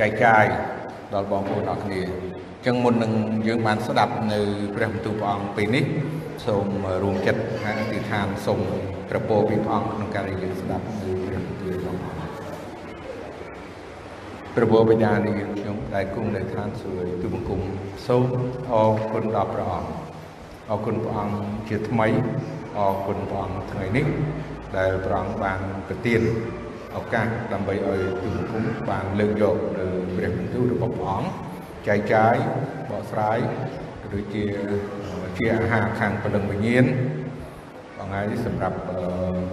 ចែកចាយដល់បងប្អូនអរគ្នាអញ្ចឹងមុននឹងយើងបានស្ដាប់នៅព្រះបន្ទូលព្រះអង្គពេលនេះសូមរួមចិត្តហើយអធិដ្ឋានសូមប្រពោពីព្រះអង្គក្នុងការដែលយើងស្ដាប់នៅព្រះបន្ទូលរបស់ព្រះអង្គព្រះបិតានៃយើងខ្ញុំដែលគង់នៅឋានសួគ៌ទូបង្គំសូមអរគុណដល់ព្រះអង្គអរគុណព្រះអង្គជាថ្មីអរគុណព្រះអង្គថ្ងៃនេះដែលព្រះអង្គបានប្រទាន ឱកាសដើម្បីឲ្យទូបង្គំបានលើកយកនៅព្រះបន្ទូលរបស់ព្រះអង្គចែកចាយបកស្រាយដូចជាជាអាហារខាងពលឹងវិញ្ញាណបងហើយសម្រាប់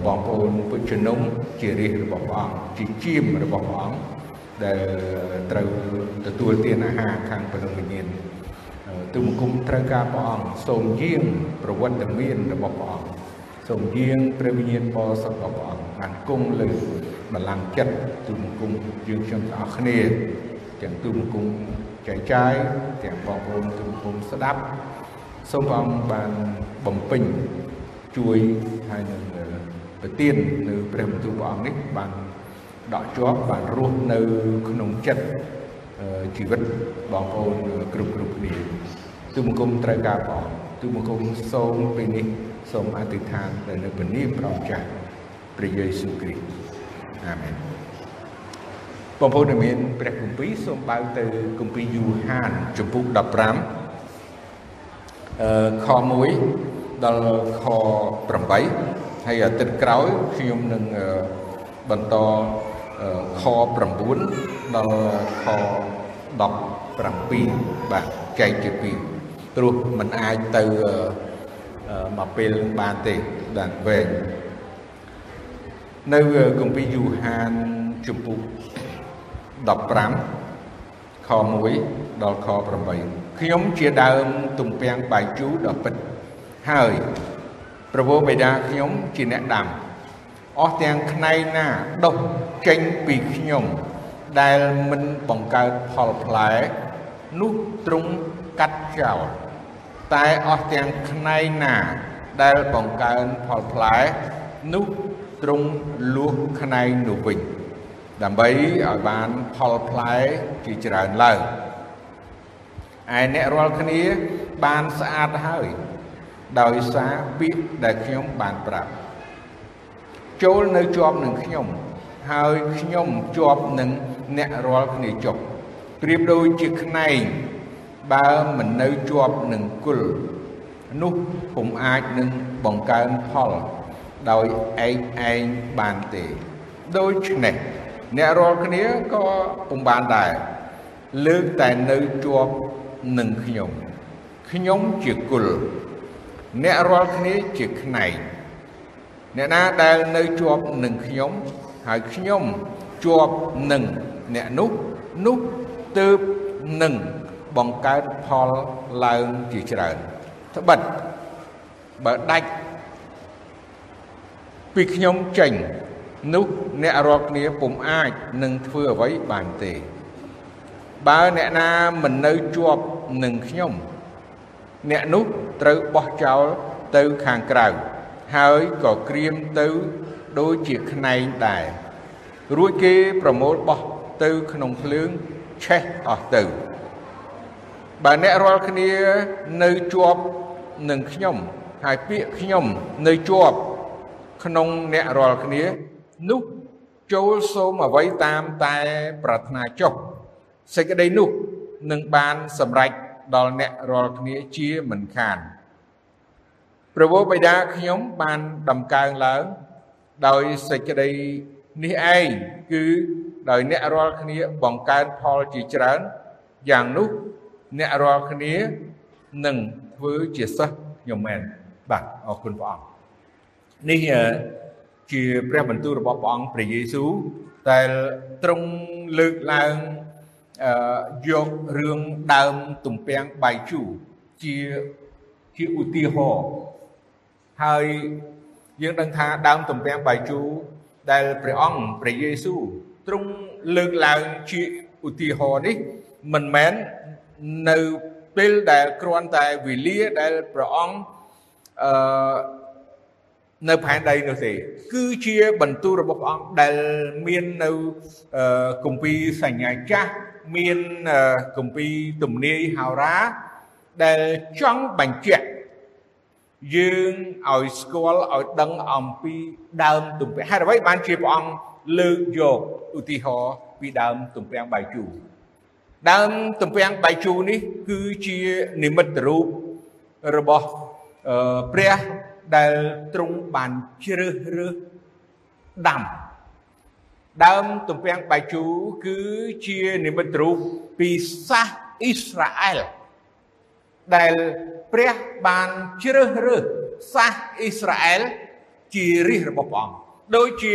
បងប្អូនពុទ្ធជំនុំជារាជរបស់ព្រះអង្គជាជាមរបស់ព្រះអង្គដែលត្រូវទទួលទានអាហារខាងពលឹងវិញ្ញាណទូបង្គំត្រូវការព្រះអង្គសូមយាងប្រវត្តិមានរបស់ព្រះអង្គសូមយាងព្រះវិញ្ញាណបរិសុទ្ធរបស់ព្រះអង្គបានគង់លើ បល្ល័ង្កចិត្តទូបង្គំយើងខ្ញុំទាំងអស់គ្នាទាំងទូបង្គំចែកចាយទាំងបងប្អូនទូបង្គំស្ដាប់សូមព្រះអង្គបានបំពេញជួយហើយនឹងប្រទាននៅព្រះបន្ទូលព្រះអង្គនេះបានដកជាប់បានរស់នៅក្នុងចិត្តជីវិតបងប្អូនគ្រប់គ្រប់គ្នាទូបង្គំត្រូវការព្រះអង្គទូបង្គំសូមពេលនេះសូមអធិដ្ឋានទៅនៅព្រះនាមព្រះម្ចាស់ព្រះយេស៊ូវគ្រីស្ទ អាមែនបងប្អូនដែលមានព្រះគម្ពីរសូមបើកទៅគម្ពីរយូហានចំពុក15អឺខ1ដល់ខ8ហើយអាទិត្យក្រោយខ្ញុំនឹងបន្តខ9ដល់ខ17បាទចែកជាពីរព្រោះมันអាចទៅមកពេលបានទេដល់វែង នៅគម្ពីរយូហានជំពូក15ខ1ដល់ខ8ខ្ញុំជាដើមទំពាំងបាយជូរដ៏ពិតហើយប្រពោបិតាខ្ញុំជាអ្នកដាំអស់ទាំងផ្នែកណាដុះចេញពីខ្ញុំ ដែលមិនបង្កើតផលផ្លែនោះទ្រង់កាត់ចោលតែអស់ទាំងផ្នែកណា ដែលបង្កើនផលផ្លែនោះ ទ្រង់លួសផ្នែកនោះវិញដើម្បីឲ្យបានផលផ្លែជាច្រើនឡើងឯអ្នករាល់គ្នាបានស្អាតហើយ ដោយសារពាក្យដែលខ្ញុំបានប្រាប់ចូលនៅជាប់នឹងខ្ញុំ ហើយខ្ញុំជាប់នឹងអ្នករាល់គ្នាចុះប្រៀបដូចជាខ្នែងបើមិននៅជាប់នឹងគុលនោះពុំអាចនឹងបង្កើនផល ដោយឯងឯងបានទេដូច្នេះអ្នករាល់គ្នាក៏ពុំបានដែរលើកតែនៅជាប់នឹងខ្ញុំខ្ញុំជាគុលអ្នករាល់គ្នាជាខ្នែងអ្នកណាដែលនៅជាប់នឹងខ្ញុំហើយខ្ញុំជាប់នឹងអ្នកនោះនោះទើបនឹងបង្កើតផលឡើងជាច្រើនត្បិតបើដាច់ ពីខ្ញុំចេញ នោះអ្នករាល់គ្នាពុំអាចនឹងធ្វើអ្វីបានទេ បើអ្នកណាមិននៅជាប់នឹងខ្ញុំ អ្នកនោះត្រូវបោះចោលទៅខាងក្រៅហើយក៏ក្រៀមទៅដូចជាខ្នែងដែររួចគេប្រមូលបោះទៅក្នុងភ្លើងឆេះអស់ទៅបើអ្នករាល់គ្នានៅជាប់នឹងខ្ញុំហើយពាក្យខ្ញុំនៅជាប់ ក្នុងអ្នករាល់គ្នានោះចូលសូមអ្វីតាមតែប្រាថ្នាចុះសេចក្តីនោះនឹងបានសម្រេចដល់អ្នករាល់គ្នាជាមិនខានព្រះវរបិតាខ្ញុំបានដំកើងឡើង ដោយសេចក្តីនេះឯងគឺដោយអ្នករាល់គ្នាបង្កើនផលជាច្រើនយ៉ាងនោះអ្នករាល់គ្នានឹងធ្វើជាសិស្សខ្ញុំមែនបាទអរគុណព្រះអង្គ នេះជាព្រះបន្ទូលរបស់ព្រះអង្គព្រះយេស៊ូវដែលទ្រង់លើកឡើងយករឿងដើមទំពាំងបាយជូរជាជាឧទាហរណ៍ហើយយើងដឹងថាដើមទំពាំងបាយជូរដែលព្រះអង្គព្រះយេស៊ូវទ្រង់លើកឡើងជាឧទាហរណ៍នេះមិនមែននៅពេលដែលគ្រាន់តែវេលាដែលព្រះអង្គអឺ នៅផែនដីនោះទេ គឺជាបន្ទូលរបស់ព្រះអង្គដែលមាននៅគម្ពីរសញ្ញាចាស់មានគម្ពីរទំនាយហោរាដែលចង់បញ្ជាក់យើងឲ្យស្គាល់ឲ្យដឹងអំពីដើមទំពាំងហេតុអ្វីបានជាព្រះអង្គលើកយកឧទាហរណ៍ពីដើមទំពាំងបាយជូរដើមទំពាំងបាយជូរនេះគឺជានិមិត្តរូបរបស់ព្រះ ដែលទ្រង់បានជ្រើសរើសដាំដើមទំពាំងបាយជូរគឺជានិមិត្តរូបពីសាសអ៊ីស្រាអែលដែលព្រះបានជ្រើសរើសសាសអ៊ីស្រាអែលជារាជរបស់ព្រះអង្គដូចជា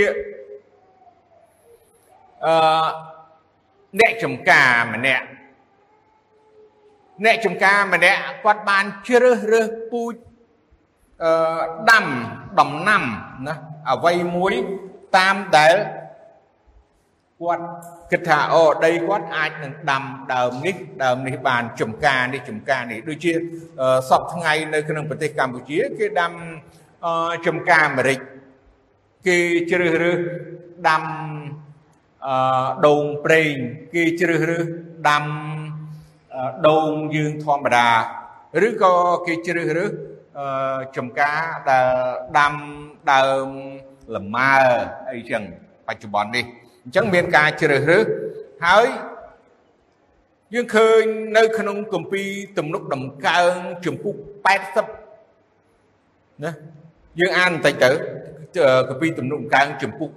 អឺអ្នកចំការម្នាក់អ្នកចំការម្នាក់គាត់បានជ្រើសរើសពូជ អឺដាំដំណាំណាអ្វីមួយតាមដែលគាត់គិតថាអូដីគាត់អាចនឹងដាំដើមនេះដើមនេះបានចំការនេះចំការនេះដូចជាសពថ្ងៃនៅក្នុងប្រទេសកម្ពុជាគេដាំចំការអាមេរិកគេជ្រើសរើសដាំអឺដូងប្រេងគេជ្រើសរើសដាំដូងយើងធម្មតាឬក៏គេជ្រើសរើស ចំការដែលដាំដើមលម៉ើអីចឹងបច្ចុប្បន្ននេះអញ្ចឹងមានការជ្រើសរើសហើយយើងឃើញនៅ ក្នុងគម្ពីរទំនុកដំកើងជំពូក80ណាយើងអានបន្តិចទៅគម្ពីរទំនុកដំកើងជំពូក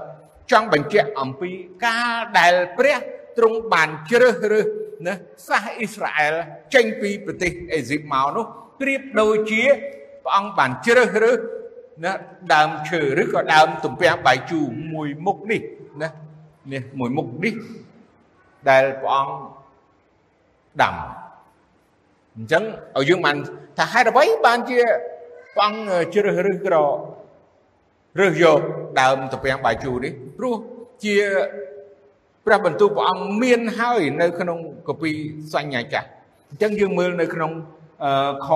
80ចង់បញ្ជាក់អំពីការដែលព្រះទ្រង់បានជ្រើសរើសណាសាសអ៊ីស្រាអែលចេញពីប្រទេសអេស៊ីបមកនោះ ប្រៀបដូចជាព្រះអង្គបានជ្រើសរើសណាដើមឈើឬក៏ដើមទំពាំងបាយជូរមួយមុខនេះណានេះមួយមុខនេះដែលព្រះអង្គដាំអញ្ចឹងឲ្យយើងបានថាហេតុអ្វីបានជាព្រះអង្គជ្រើសរើសក្ររើសយកដើមទំពាំងបាយជូរនេះព្រោះជាព្រះបន្ទូលព្រះអង្គមានហើយនៅក្នុងកពីសញ្ញាចាស់អញ្ចឹងយើងមើលនៅក្នុង ខ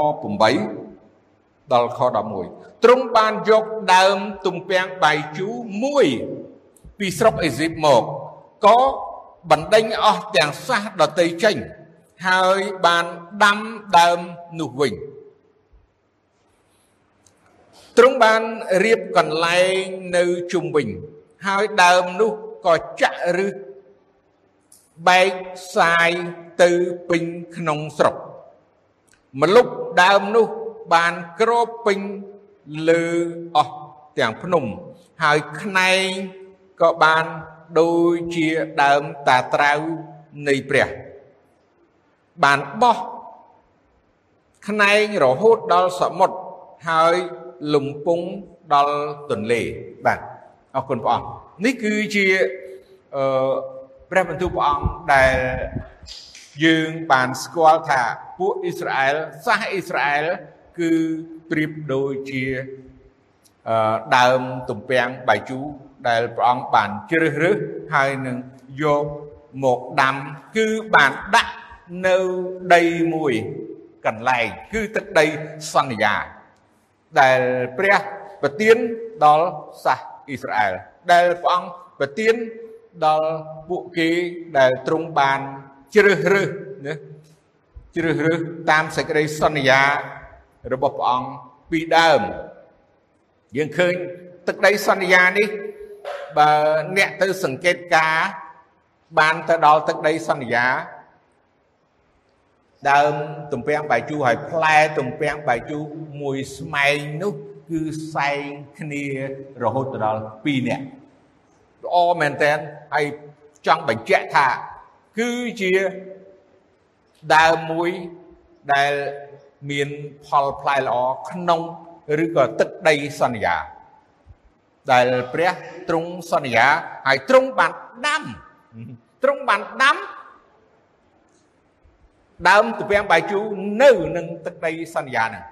8ដល់ខ11ទ្រង់បានយកដើមទំពាំងបាយជូរមួយពីស្រុកអេស៊ីបមកក៏បណ្ដេញអស់ទាំងសាសដតីចេញហើយបានដាំដើមនោះវិញទ្រង់បានរៀបកន្លែងនៅជុំវិញ ហើយដើមនោះក៏ចាក់ឫសបែកសាយទៅពេញក្នុងស្រុក ម្លុបដើមនោះបានក្របពេញលើអស់ទាំងភ្នំ ហើយខ្នែងក៏បានដូចជាដើមតាត្រៅនៃព្រះបានបោះខ្នែងរហូតដល់សមុទ្រហើយលំពងដល់ទន្លេបាទអរគុណព្រះអង្គនេះគឺជាអឺព្រះបន្ទូលព្រះអង្គដែល យើងបានស្គាល់ថាពួកអ៊ីស្រាអែលសាសអ៊ីស្រាអែលគឺប្រៀបដូចជាដើមទំពាំងបាយជូរដែលព្រះអង្គបានជ្រើសរើសហើយនឹងយកមកដាំគឺបានដាក់នៅដីមួយកន្លែងគឺទឹកដីសន្យាដែលព្រះប្រទានដល់សាសអ៊ីស្រាអែលដែលព្រះអង្គប្រទានដល់ពួកគេដែលទ្រង់បាន ជ្រើសរើសណាជ្រើសរើសតាមសេចក្តីសន្យារបស់ព្រះអង្គពីដើមយើងឃើញទឹកដីសន្យានេះបើអ្នកទៅសង្កេតការបានទៅដល់ទឹកដីសន្យា ដើមទំពាំងបាយជូរហើយផ្លែទំពាំងបាយជូរមួយស្មែងនោះគឺសែងគ្នារហូតដល់2នាក់ល្អមែនតើហើយចង់បញ្ជាក់ថា គឺជាដើមមួយដែលមានផលផ្លែល្អក្នុងឬក៏ទឹកដីសន្យា ដែលព្រះទ្រង់សន្យាហើយទ្រង់បានដាំទ្រង់បានដាំដើមទំពាំងបាយជូរនៅនឹងទឹកដីសន្យាហ្នឹង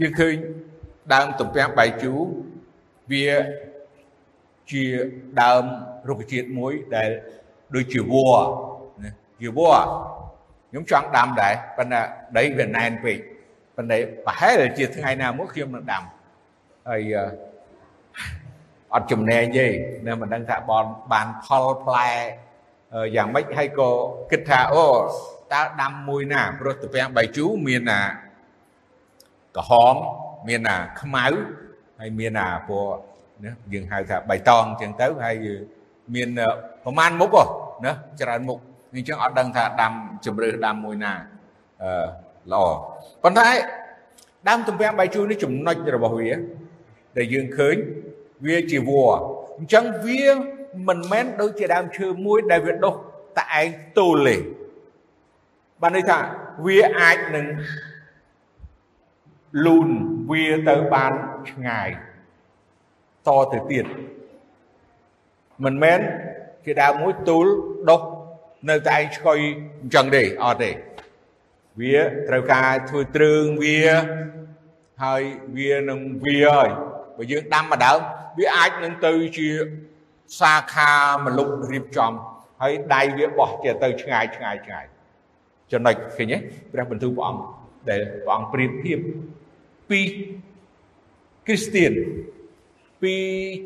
យើងឃើញដើមទំពាំងបាយជូរវា ជាដើមរុក្ខជាតិមួយដែលដូចជាវល្លិណាជាវល្លិខ្ញុំចង់ដាំដែរប៉ុន្តែដីវាណែនពេកប៉ុន្តែប្រហែលជាថ្ងៃណាមួយខ្ញុំនឹងដាំហើយអត់ចំណែងទេនៅមិនដឹងថាបនបានផលផ្លែយ៉ាងម៉េចហើយក៏គិតថាអូតើដាំមួយណាព្រោះត្រពាំងបៃជូមានណាក្រហមមានណាខ្មៅហើយមានណាពណ៌ ណាយើងហៅថាបៃតងអញ្ចឹងទៅហើយមានប្រមាណមុខណាច្រើនមុខអញ្ចឹងអត់ដឹងថាដាំជំរឿសដាំមួយណាអឺល្អប៉ុន្តែដើមទំពាំងបាយជូរនេះចំណុចរបស់វាដែលយើងឃើញវាជាវល្លិអញ្ចឹងវាមិនមែនដូចជាដើមឈើមួយដែលវាដុះតែឯងទល់ទេបានន័យថាវាអាចនឹងលូនវាទៅបានឆ្ងាយ តទៅទៀតមិនមែនជាដើមមួយទូលដុះនៅតែឯងឆ្កុយអញ្ចឹងទេអត់ទេវាត្រូវការធ្វើទ្រើងវាហើយវានឹងវាហើយបើយើងដាំមកដើមវាអាចនឹងទៅជាសាខាមលុបរៀបចំហើយដៃវាបោះជាទៅឆ្ងាយឆ្ងាយឆ្ងាយចំណុចឃើញទេព្រះបន្ទូលព្រះអង្គដែលព្រះអង្គប្រៀបធៀបពីគ្រីស្ទៀន ពី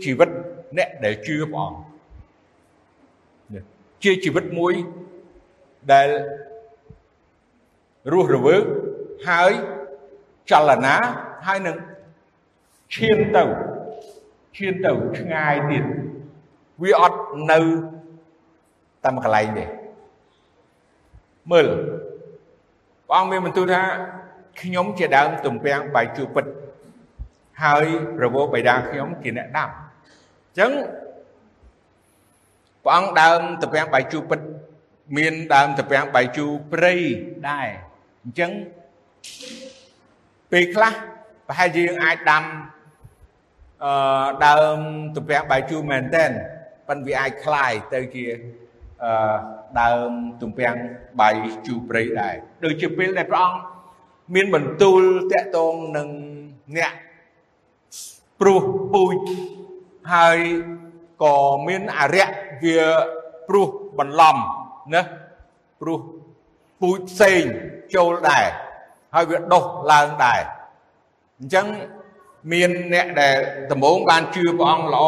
ជីវិតអ្នកដែលជឿព្រះអង្គជាជីវិតមួយដែលរស់រវើកហើយចលនាហើយនឹងឈានទៅឈានទៅឆ្ងាយទៀតវាអត់នៅតាមកន្លែងទេមើលព្រះអង្គមានបន្ទូលថាខ្ញុំជាដើមទំពាំងបាយជូរពិត ហើយប្រវោបិតាខ្ញុំជាអ្នកដាំអញ្ចឹងព្រះអង្គដើមទំពាំងបាយជូរពិតមានដើមទំពាំងបាយជូរព្រៃដែរអញ្ចឹងពេលខ្លះប្រហែលជាយើងអាចដាំអឺដើមទំពាំងបាយជូរមែនតែនប៉ុន្តែវាអាចคลายទៅជាអឺដើមទំពាំងបាយជូរព្រៃដែរដូចជាពេលដែលព្រះអង្គមានបន្ទូលតាក់ទងនឹងអ្នក ព្រោះពូជហើយក៏មានអរិយវាព្រោះបន្លំណាព្រោះពូជផ្សេងចូលដែរហើយវាដុះឡើងដែរអញ្ចឹងមានអ្នកដែលដំបូងបានជឿព្រះអង្គល្អ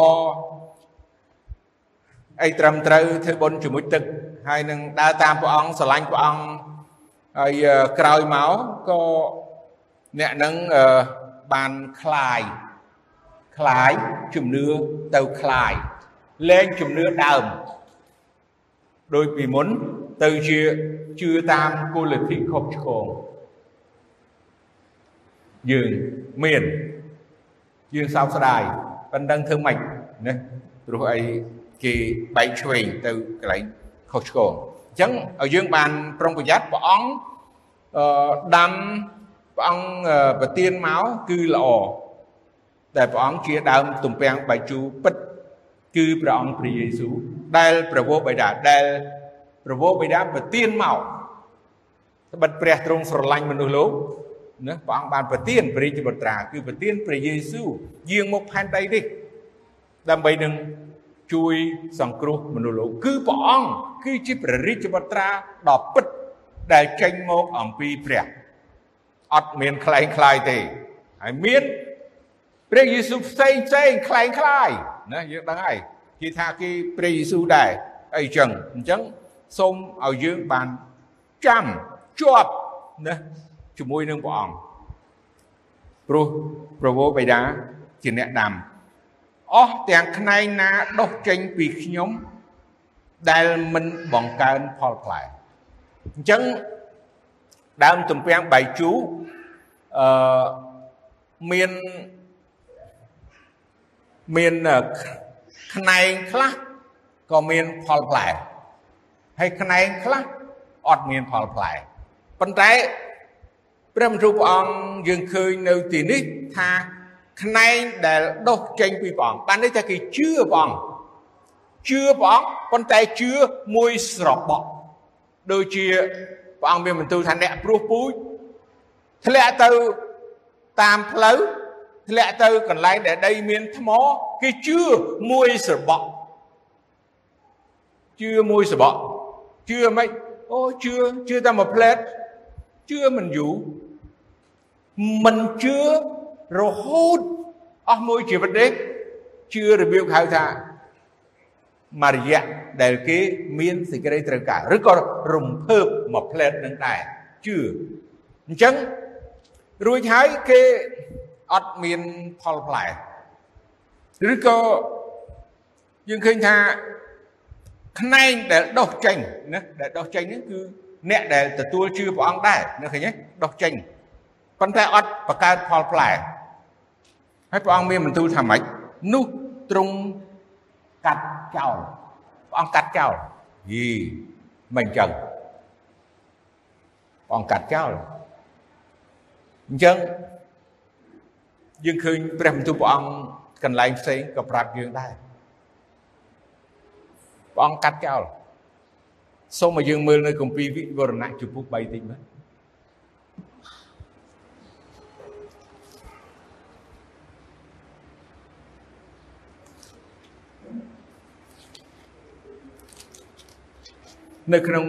អីត្រឹមត្រូវធ្វើបុណ្យជាមួយទឹកហើយនឹងដើរតាមព្រះអង្គស្រឡាញ់ព្រះអង្គហើយក្រោយមកក៏អ្នកនឹងបានคลาย คลายជំនឿទៅคลายលែងជំនឿដើមដោយពីមុនទៅជាជឿតាមគោលលទ្ធិខុសឆ្គងយើងមានយើងសោកស្ដាយប៉ុន្តែធ្វើម៉េចណាព្រោះអីគេបែកឆ្វេងទៅកន្លែងខុសឆ្គងអញ្ចឹងឲ្យយើងបានប្រុងប្រយ័ត្នព្រះអង្គអឺដាំព្រះអង្គប្រទានមកគឺល្អ ដែលព្រះអង្គជាដើមទំពាំងបាយជូរពិតគឺព្រះអង្គព្រះយេស៊ូវដែលប្រពោបិតាដែលប្រពោបិតាប្រទានមកត្បិតព្រះទ្រង់ស្រឡាញ់មនុស្សលោកណាព្រះអង្គបានប្រទានព្រះរាជបុត្រាគឺប្រទានព្រះយេស៊ូវយាងមកផែនដីនេះដើម្បីនឹងជួយសង្គ្រោះមនុស្សលោកគឺព្រះអង្គគឺជាព្រះរាជបុត្រាដ៏ពិតដែលចេញមកអំពីព្រះអត់មានខ្លែងខ្លាយទេហើយមាន ព្រះយេស៊ូវផ្សេងផ្សេងคล้ายคล้ายណាយើងដឹងហើយគេថាគេព្រះយេស៊ូវដែរអីចឹងអញ្ចឹងសូមឲ្យយើងបានចាំជាប់ណាជាមួយនឹងព្រះអង្គព្រោះប្រវោបិតាជាអ្នកដាំអស់ទាំងផ្នែកណាដុះចេញពីខ្ញុំដែលមិនបង្កើនផលផ្លែអញ្ចឹងដើមទំពាំងបាយជូរអឺមាន មានផ្នែកខ្លះក៏មានផលផ្លែហើយផ្នែកខ្លះអត់មានផលផ្លែប៉ុន្តែព្រះមន្ទូលព្រះអង្គយើងឃើញនៅទីនេះថាផ្នែកដែលដុសចេញពីព្រះអង្គបាននេះថាគេជឿព្រះអង្គជឿព្រះអង្គប៉ុន្តែជឿមួយស្របក់ដូចជាព្រះអង្គមានបន្ទូលថាអ្នកព្រោះពូជធ្លាក់ទៅតាមផ្លូវ ធ្លាក់ទៅកន្លែងដែលដីមានថ្មគេជឿមួយស្របក់ជឿមួយស្របក់ជឿមិនអូជឿជឿតែមួយផ្លែតជឿមិនយូរមិនជឿរហូតអស់មួយជីវិតទេជឿរបៀបហៅថាមរិយៈដែលគេមានសេចក្តីត្រូវការឬក៏រំភើបមកផ្លែតនឹងដែរជឿអញ្ចឹងរួចហើយគេ អត់មានផលផ្លែឬក៏យើងឃើញថាខ្នែងដែលដុះចេញណាដែលដុះចេញហ្នឹងគឺអ្នកដែលទទួលជឿព្រះអង្គដែរនៅឃើញទេដុះចេញប៉ុន្តែអត់បង្កើតផលផ្លែហើយព្រះអង្គមានបន្ទូលថាម៉េចនោះទ្រង់កាត់ចោលព្រះអង្គកាត់ចោលយីមិនអញ្ចឹងព្រះអង្គកាត់ចោលអញ្ចឹង យើងឃើញព្រះបន្ទូលព្រះអង្គកន្លែងផ្សេងក៏ប្រាប់យើងដែរព្រះអង្គកាត់ចោលសូមឲ្យយើងមើលនៅគម្ពីរវិវរណៈជំពូក3តិចមើលនៅក្នុង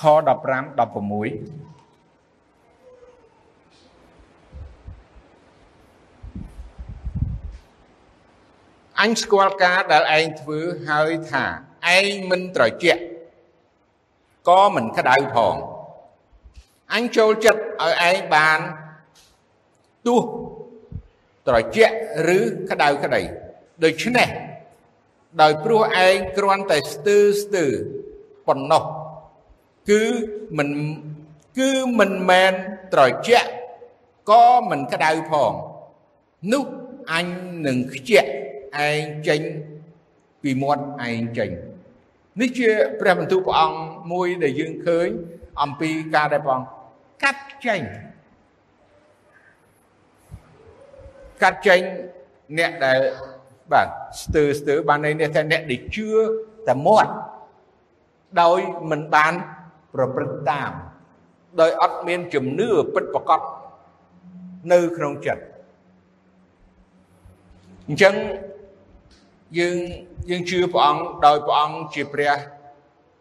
ខ15 16 អញស្គាល់ការដែលឯងធ្វើហើយថាឯងមិនត្រជាក់ក៏មិនក្តៅផងអញចូលចិត្តឲ្យឯងបានទោះត្រជាក់ឬក្តៅក្តីដូច្នេះដោយព្រោះឯងគ្រាន់តែស្ទើស្ទើប៉ុណ្ណោះគឺមិនគឺមិនមែនត្រជាក់ក៏មិនក្តៅផងនោះអញនឹងខ្ជាក់ ឯងចេញពីមាត់ឯងចេញនេះជាព្រះបន្ទូលព្រះអង្គមួយដែលយើងឃើញអំពីការដែលព្រះអង្គកាត់ចេញកាត់ចេញអ្នកដែលបាទស្ទើស្ទើបានន័យនេះថាអ្នកដែលជឿតែមាត់ដោយមិនបានប្រព្រឹត្តតាម ដោយអត់មានជំនឿពិតប្រកបនៅក្នុងចិត្តអញ្ចឹង យើងយើងជឿព្រះអង្គដោយព្រះអង្គជាព្រះ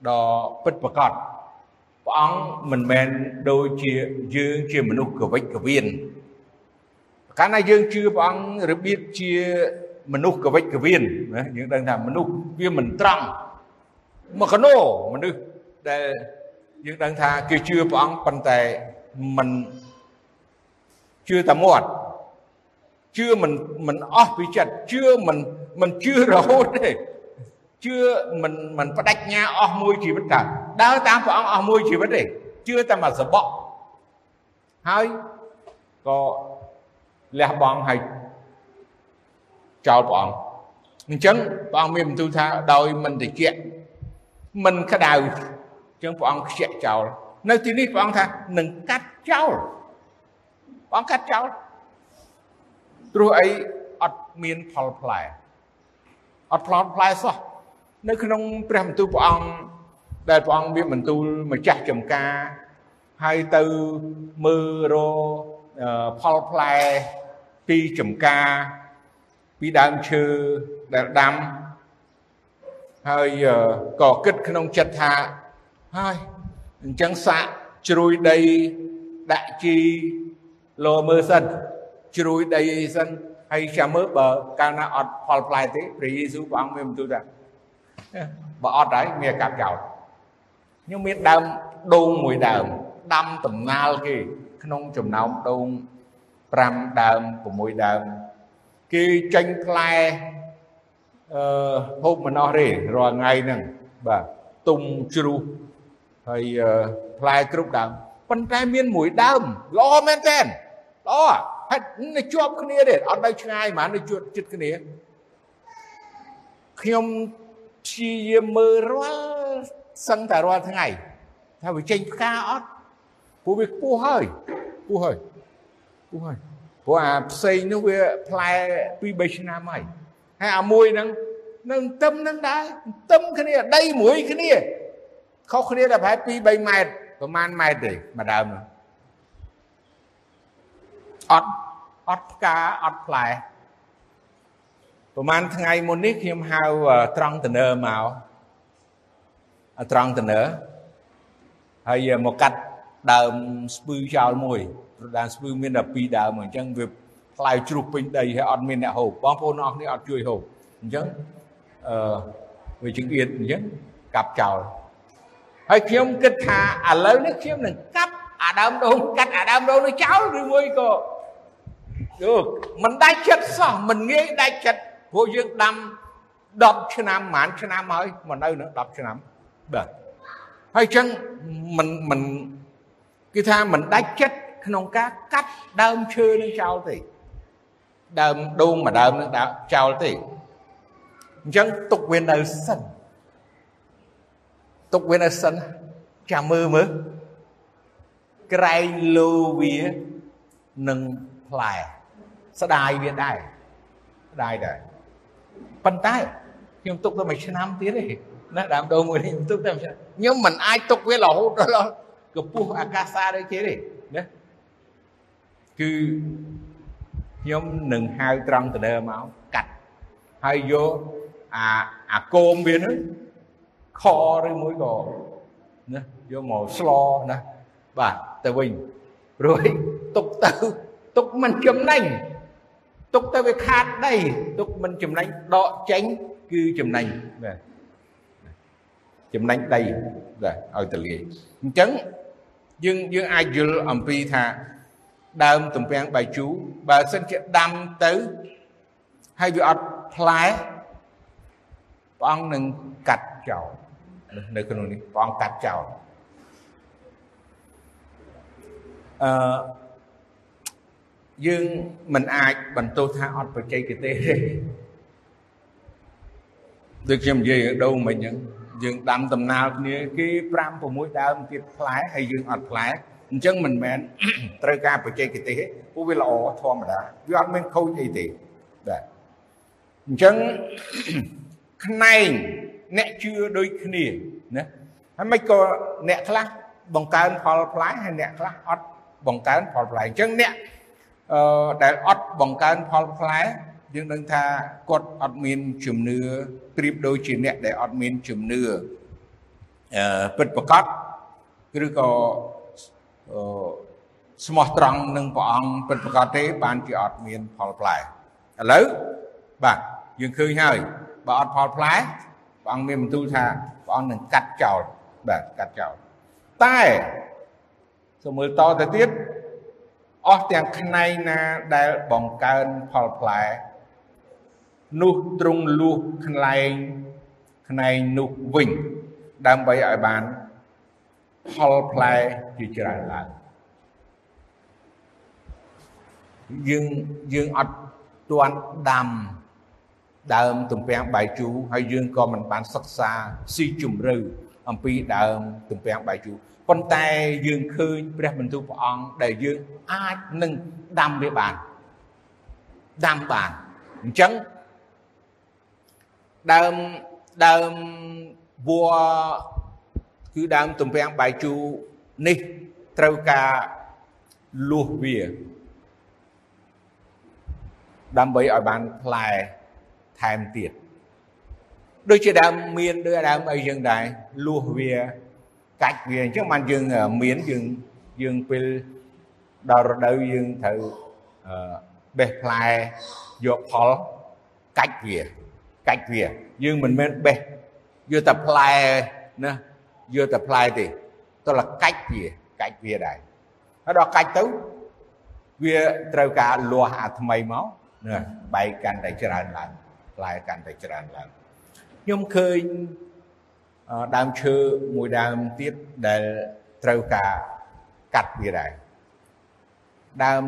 ដ៏ពិតប្រាកដព្រះអង្គមិនមែនដូចជាយើងជាមនុស្សកវិចកវៀនកាលណាយើងជឿព្រះអង្គរបៀបជាមនុស្សកវិចកវៀនណាយើងដឹងថាមនុស្សវាមិនត្រង់មកកណោមនុស្សដែលយើងដឹងថាគេជឿព្រះអង្គប៉ុន្តែមិនជឿតែមាត់ជឿមិនមិនអស់ពីចិត្តជឿមិន មិនជឿរហូតទេជឿមិនមិនបដិញ្ញាអស់មួយជីវិតតើដើរតាមព្រះអង្គអស់មួយជីវិតទេជឿតែមួយសបកហើយក៏លះបង់ហើយចោលព្រះអង្គអញ្ចឹងព្រះអង្គមានបន្ទូលថាដោយមិនតិចមិនក្តៅអញ្ចឹងព្រះអង្គខ្ជាក់ចោលនៅទីនេះព្រះអង្គថានឹងកាត់ចោលព្រះអង្គកាត់ចោលព្រោះអីអត់មានផលផ្លែ អត់ផលផ្លែសោះនៅក្នុងព្រះបន្ទូលព្រះអង្គដែលព្រះអង្គមានបន្ទូលម្ចាស់ចំការហើយទៅមើលរផលផ្លែពីចំការពីដើមឈើដែលដាំហើយក៏គិតក្នុងចិត្តថាហើយអញ្ចឹងសាក់ជ្រួយដីដាក់ជីលោមើលសិនជ្រួយដីអីសិន ហើយចាំមើលបើកាលណាអត់ផលផ្លែទេព្រះយេស៊ូវព្រះអង្គមានបន្ទូលថាបើអត់ហើយមានកាប់ចោលខ្ញុំមានដើមដូងមួយដើមដាំដំណាលគេក្នុងចំណោមដូង5ដើម6ដើមគេចេញផ្លែអឺហូបមិនអស់ទេរាល់ថ្ងៃហ្នឹងបាទទុំជ្រុះហើយផ្លែគ្រប់ដើមប៉ុន្តែមានមួយដើមល្អមែនតើល្អ ហេតុនៅជាប់គ្នាទេអត់នៅឆ្ងាយហ្មងនៅជួបចិត្តគ្នាខ្ញុំព្យាយាមមើលរាល់សឹងតែរាល់ថ្ងៃថាវាចេញផ្កាអត់ព្រោះវាខ្ពស់ហើយខ្ពស់ហើយខ្ពស់ហើយព្រោះអាផ្សេងនោះវាផ្លែ2 3ឆ្នាំហើយហើយអាមួយហ្នឹងនឹងទឹមនឹងដែរទឹមគ្នាដីមួយគ្នាខុសគ្នាតែប្រហែល2 3ម៉ែត្រប្រហែលម៉ែត្រទេមួយដើមហ្នឹងអត់ អត់ផ្កាអត់ផ្លែប្រហែលថ្ងៃមុននេះខ្ញុំហៅត្រង់តនើមកត្រង់តនើហើយមកកាត់ដើមស្ពឺចោលមួយព្រោះដើមស្ពឺមានតែ2ដើមអញ្ចឹងវាផ្ផ្លែជ្រូកពេញដីហើយអត់មានអ្នកហូបបងប្អូនអស់គ្នាអត់ជួយហូបអញ្ចឹងអឺវាចង្អៀតអញ្ចឹងកាប់ចោលហើយខ្ញុំគិតថាឥឡូវនេះខ្ញុំនឹងកាប់អាដើមដូងកាត់អាដើមដូងនោះចោលឬមួយក៏យោ មិនដាច់ចិត្តសោះមិនងាយដាច់ចិត្តព្រោះយើងដាំ10ឆ្នាំប្រហែលឆ្នាំហើយមកនៅនឹង10ឆ្នាំបាទហើយអញ្ចឹងមិនមិនគឺថាមិនដាច់ចិត្តក្នុងការកាត់ដើមឈើនឹងចោលទេដើមដូងមួយដើមនឹងចោលទេអញ្ចឹងទុកវានៅសិនទុកវានៅសិនចាំមើលមើលក្រែងលោវានឹងផ្លែ ស្ដាយវាដែរស្ដាយដែរប៉ុន្តែខ្ញុំទុកទៅមួយឆ្នាំទៀតទេណាដើមដូងមួយនេះខ្ញុំទុកតែមួយឆ្នាំខ្ញុំមិនអាចទុកវារហូតដល់កម្ពស់អាកាសាដូចគេទេណាគឺខ្ញុំនឹងហៅត្រង់ទៅលើមកកាត់ហើយយកអាអាគោមវានឹងខឬមួយក៏ណាយកមកស្លណាបាទទៅវិញរួចទុកទៅទុកមិនចំណេញ ទុកទៅវាខាតដីទុកមិនចំណេញដកចេញគឺចំណេញបាទចំណេញដីបាទឲ្យតលាយអញ្ចឹងយើងយើងអាចយល់អំពីថាដើមទំពាំងបាយជូរបើសិនជាដាំទៅហើយវាអត់ផ្លែព្រះអង្គនឹងកាត់ចោលនៅក្នុងនេះព្រះអង្គកាត់ចោលអឺ យើងមិនអាចបន្ទោសថាអត់បច្ចេកទេសទេដូចខ្ញុំនិយាយដូងមិញអញ្ចឹងយើងដាំដំណាលគ្នាគេ5 6ដើមទៀតផ្លែហើយយើងអត់ផ្លែអញ្ចឹងមិនមែនត្រូវការបច្ចេកទេសទេពួកវាល្អធម្មតាវាអត់មានខូចអីទេបាទអញ្ចឹងខ្នែងអ្នកជឿដូចគ្នាណាហើយមិនក៏អ្នកខ្លះបង្កើនផលផ្លែហើយអ្នកខ្លះអត់បង្កើនផលផ្លែអញ្ចឹងអ្នកអឺ ដែលអត់បង្កើនផលផ្លែយើងដឹងថាគាត់អត់មានជំនឿប្រៀបដូចជាអ្នកដែលអត់មានជំនឿអឺពិតប្រកបឬក៏អឺស្មោះត្រង់នឹងព្រះអង្គពិតប្រកបទេបានជាអត់មានផលផ្លែឥឡូវបាទយើងឃើញហើយបើអត់ផលផ្លែព្រះអង្គមានបន្ទូលថាព្រះអង្គនឹងកាត់ចោលបាទកាត់ចោលតែសូមមើលតទៅទៀត អស់ទាំងផ្នែកណាដែលបង្កើនផលផ្លែនោះទ្រង់លួសខ្លែងខ្នែងនោះវិញដើម្បីឲ្យបានផលផ្លែជាច្រើនឡើងយើងយើងអត់ទាន់ដាំដើមទំពាំងបាយជូរហើយយើងក៏មិនបានសិក្សាស៊ីជម្រៅអំពីដើមទំពាំងបាយជូរ ប៉ុន្តែយើងឃើញព្រះបន្ទូលព្រះអង្គដែលយើងអាចនឹងដាំវាបានដាំបានអញ្ចឹងដើមដើមវัวគឺដើមទំពាំងបាយជូរនេះត្រូវការលួសវាដើម្បីឲ្យបានផ្លែថែមទៀតដូចជាដើមមានដូចដើមអីយើងដែរលួសវា កាច់វាអញ្ចឹងបានយើងមានយើងយើងពេលដល់រដូវយើងត្រូវបេះផ្លែយកផលកាច់វាកាច់វាយើងមិនមែនបេះយកតែផ្លែណាយកតែផ្លែទេតោះកាច់វាកាច់វាដែរហើយដល់កាច់ទៅវាត្រូវការលាស់អាថ្មីមកណាបែកកាន់តែច្រើនឡើងផ្លែកាន់តែច្រើនឡើងខ្ញុំឃើញ ដើមឈើមួយដើមទៀតដែលត្រូវការកាត់វាដែរដើម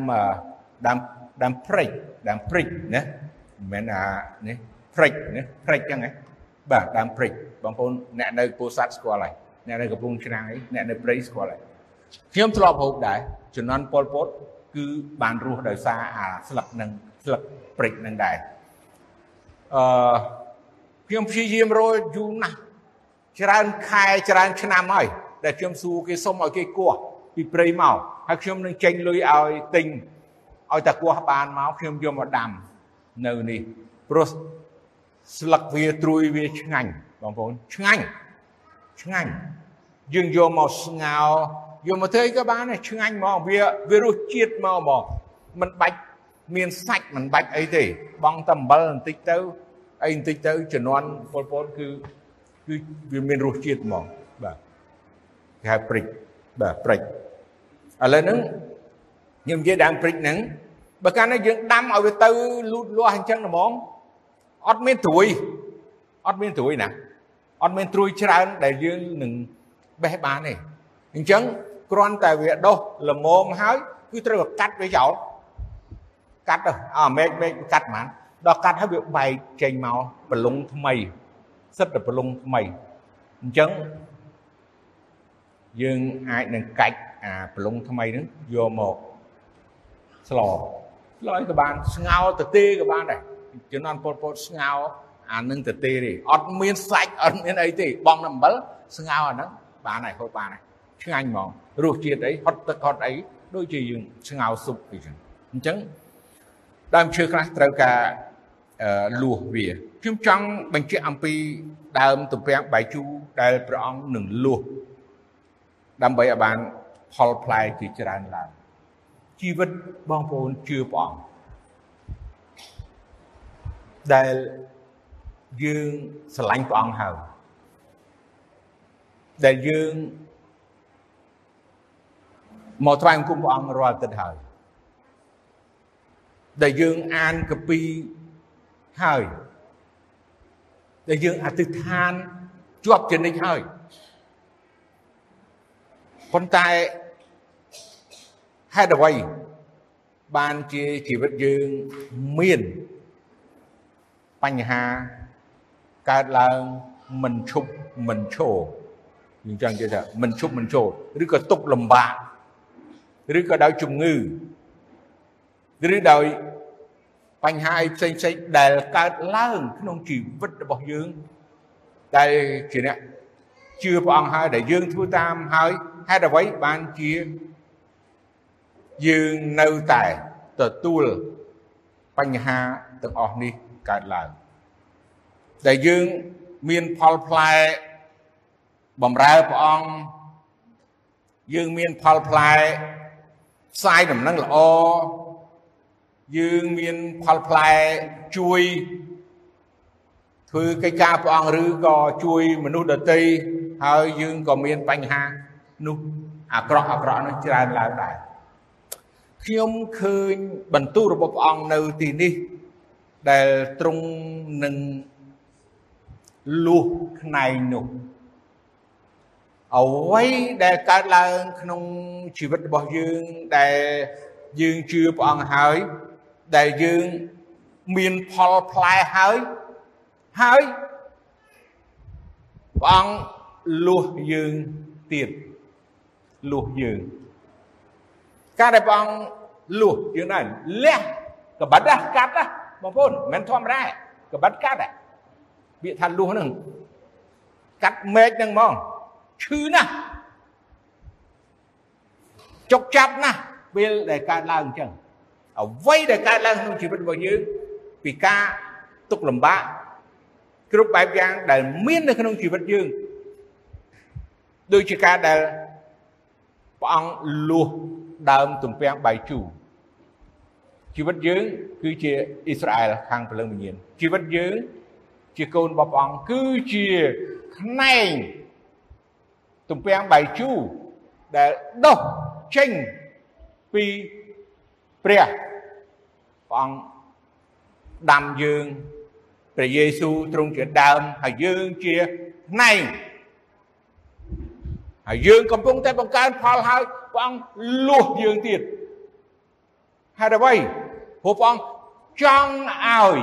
ដើមដើមព្រិចដើមព្រិចណាមិនមែនអានេះព្រិចណាព្រិចចឹងហ៎បាទដើមព្រិចបងប្អូនអ្នកនៅពោធិ៍សាត់ស្គាល់ហើយអ្នកនៅកំពង់ឆ្នាំងអីអ្នកនៅព្រៃស្គាល់ហើយខ្ញុំធ្លាប់ហូបដែរជំនាន់ប៉ុលពតគឺបានរស់ដោយសារអាស្លឹកនឹងស្លឹកព្រិចនឹងដែរអឺខ្ញុំព្យាយាមរកយូរណាស់ ច្រើនខែច្រើនឆ្នាំហើយដែលខ្ញុំសួរគេសុំឲ្យគេគោះពីព្រៃមកហើយខ្ញុំនឹងចេញលុយឲ្យទិញឲ្យតែគោះបានមកខ្ញុំយកមកដាំនៅនេះព្រោះស្លឹកវាត្រួយវាឆ្ងាញ់បងប្អូនឆ្ងាញ់ឆ្ងាញ់យើងយកមកស្ងោយកមកធ្វើអីក៏បានដែរឆ្ងាញ់ហ្មងវាវារសជាតិមកហ្មងមិនបាច់មានសាច់មិនបាច់អីទេ បងតែអំបិលបន្តិចទៅអីបន្តិចទៅជំនាន់ពលពតគឺ គឺវាមានរសជាតិហ្មងបាទគេហៅព្រិចបាទព្រិចឥឡូវហ្នឹងខ្ញុំនិយាយដើមព្រិចហ្នឹងបើកាលណាយើងដាំឲ្យវាទៅលូតលាស់អញ្ចឹងហ្មងអត់មានត្រួយអត់មានត្រួយណាអត់មានត្រួយច្រើនដែលយើងនឹងបេះបានទេអញ្ចឹងគ្រាន់តែវាដុះល្មមហើយគឺត្រូវកាត់វាចោលកាត់ទៅអើមេឃមេឃកាត់ហ្មងដល់កាត់ហើយវាបែកចេញមកប្រឡុងថ្មី សិតតែប្រឡុងថ្មីអញ្ចឹងយើងអាចនឹងកាច់អាប្រឡុងថ្មីហ្នឹងយកមកស្លស្លឲ្យក៏បានស្ងោរទៅទេក៏បានដែរជំនាន់ពលពតស្ងោរអានឹងទៅទេទេអត់មានសាច់អត់មានអីទេបងអំបិលស្ងោរអាហ្នឹងបានហើយហូបបានហើយឆ្ងាញ់ហ្មងរសជាតិអីហត់ទឹកហត់អីដូចជាយើងស្ងោរស៊ុបអីចឹងអញ្ចឹងដើមឈើខ្លះត្រូវការ លួសវាខ្ញុំចង់បញ្ជាក់អំពីដើមទំពាំងបាយជូរដែលព្រះអង្គនឹងលួសដើម្បីឲ្យបានផលផ្លែជាច្រើនឡើងជីវិតបងប្អូនជឿព្រះអង្គដែលយើងស្រឡាញ់ព្រះអង្គហើយដែលយើងមកថ្វាយបង្គំព្រះអង្គរាល់ទឹកហើយដែលយើងអានកពី ហើយដែលយើងអធិដ្ឋានជាប់ជានិច្ចហើយប៉ុន្តែហេតុអ្វីបានជាជីវិតយើងមានបញ្ហាកើតឡើងមិនឈប់មិនឈរយើងចង់និយាយថាមិនឈប់មិនឈរឬក៏ទុកលំបាកឬក៏ដោយជំងឺឬដោយ បញ្ហាអីផ្សេងផ្សេងដែលកើតឡើងក្នុងជីវិតរបស់យើងដែលជាអ្នកជឿព្រះអង្គហើយដែលយើងធ្វើតាមហើយហេតុអ្វីបានជាយើងនៅតែទទួលបញ្ហាទាំងអស់នេះកើតឡើងដែលយើងមានផលផ្លែបំរើព្រះអង្គយើងមានផលផ្លែផ្សាយដំណឹងល្អ យើងមានផលផ្លែជួយធ្វើកិច្ចការព្រះអង្គឬក៏ជួយមនុស្សដទៃហើយយើងក៏មានបញ្ហានោះអាក្រក់អាក្រក់នោះច្រើនឡើងដែរខ្ញុំឃើញបន្ទូលរបស់ព្រះអង្គនៅទីនេះដែលទ្រង់នឹងលួសផ្នែកនោះអ្វីដែលកើតឡើងក្នុងជីវិតរបស់យើងដែលយើងជឿព្រះអង្គហើយ ដែលយើងមានផលផ្លែហើយហើយព្រះអង្គលួសយើងទៀតលួសយើងការដែលព្រះអង្គលួសយើងដែរលះកបិតណាកាត់ណាបងប្អូនមិនធម្មតាកបិតកាត់ពាក្យថាលួសហ្នឹងកាត់មែកហ្នឹងហ្មងឈឺណាស់ចុកចាប់ណាស់ពេលដែលកើតឡើងអញ្ចឹង អ្វីដែលកើតឡើងក្នុងជីវិតរបស់យើងពីការទុកលំបាកគ្រប់បែបយ៉ាងដែលមាននៅក្នុងជីវិតយើងដូចជាការដែលព្រះអង្គលួសដើមទំពាំងបាយជូរជីវិតយើងគឺជាអ៊ីស្រាអែលខាងព្រលឹងវិញ្ញាណជីវិតយើងជាកូនរបស់ព្រះអង្គគឺជាផ្នែកទំពាំងបាយជូរដែលដុះចេញពី ព្រះព្រះអង្គដាំយើងព្រះយេស៊ូវទ្រង់ជាដើមហើយយើងជាផ្នែកហើយយើងកំពុងតែបង្កើនផលហើយព្រះអង្គលួសយើងទៀតហេតុអ្វីព្រោះព្រះអង្គចង់ឲ្យ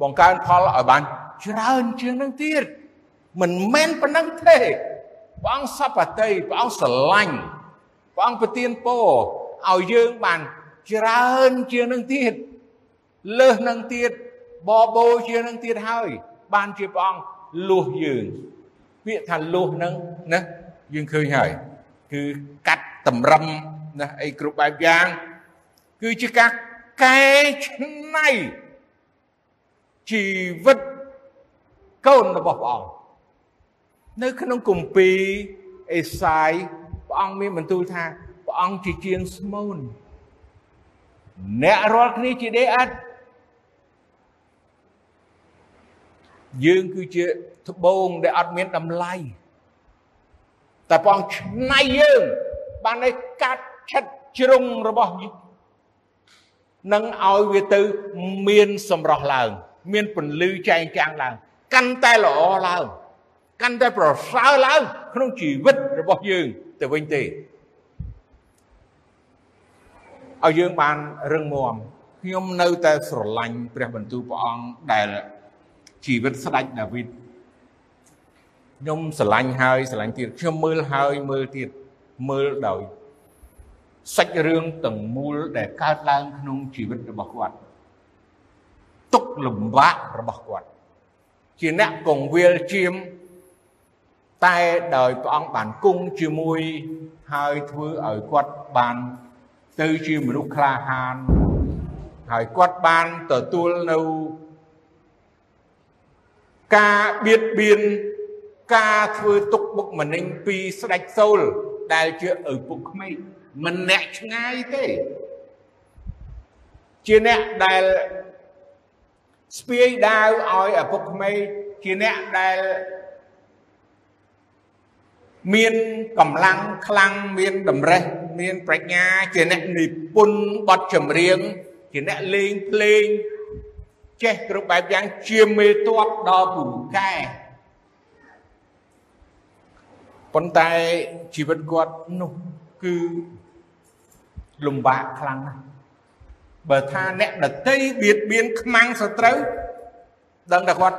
បង្កើនផលឲ្យបានច្រើនជាងនឹងទៀតមិនមែនប៉ុណ្ណឹងទេព្រះអង្គសពតិព្រះអង្គស្រឡាញ់ព្រះអង្គប្រទានពរ ឲ្យយើងបានច្រើនជាងនឹងទៀតលើសនឹងទៀតបបោជាងនឹងទៀតហើយ បានជាព្រះអង្គលួសយើងពាក្យថាលួសនឹងណាយើងឃើញហើយគឺកាត់តម្រឹមណាអីគ្រប់បែបយ៉ាង គឺជាការកែច្នៃជីវិតកូនរបស់ព្រះអង្គនៅក្នុងគម្ពីរអេសាយព្រះអង្គមានបន្ទូលថា ព្រះអង្គជាជាងស្មូនអ្នករាល់គ្នាជាដេអត់យើងគឺជាត្បូងដែលអត់មានតម្លៃតែព្រះអង្គឆ្នៃយើងបានឲ្យកាត់ឆិតជ្រុងរបស់នឹងឲ្យវាទៅមានសម្រស់ឡើង មានពន្លឺចែងចាំងឡើង កាន់តែល្អឡើងកាន់តែប្រសើរឡើង ក្នុងជីវិតរបស់យើងទៅវិញទេ ឲ្យយើងបានរឹងមាំខ្ញុំនៅតែស្រឡាញ់ព្រះបន្ទូលព្រះអង្គដែលជីវិតស្ដេចដាវីតខ្ញុំស្រឡាញ់ហើយស្រឡាញ់ទៀតខ្ញុំមើលហើយមើលទៀតមើលដោយសាច់រឿងទាំងមូលដែលកើតឡើងក្នុងជីវិតរបស់គាត់ទុកលំបាករបស់គាត់ ជាអ្នកកងវិលជាមតែដោយព្រះអង្គបានគង់ជាមួយហើយធ្វើឲ្យគាត់បាន ទៅជាមនុស្សក្លាហានហើយគាត់បានទទួលនៅការបៀតបៀនការធ្វើទុកបុកម្នេញពីស្ដេចសូលដែលជាឪពុកក្មេកមិនអ្នកឆ្ងាយទេ ជាអ្នកដែលស្ពាយដាវឲ្យឪពុកក្មេកជាអ្នកដែលមានកម្លាំងខ្លាំងមានតម្រេះមានប្រាជ្ញាជាអ្នកនិពន្ធបទចម្រៀងជាអ្នកលេងភ្លេងចេះគ្រប់បែបយ៉ាងជាមេតបដល់ពូកែប៉ុន្តែជីវិតគាត់នោះគឺលំបាកខ្លាំងណាស់បើថាអ្នកដតីបៀតបៀនខ្មាំងសត្រូវដឹងតែគាត់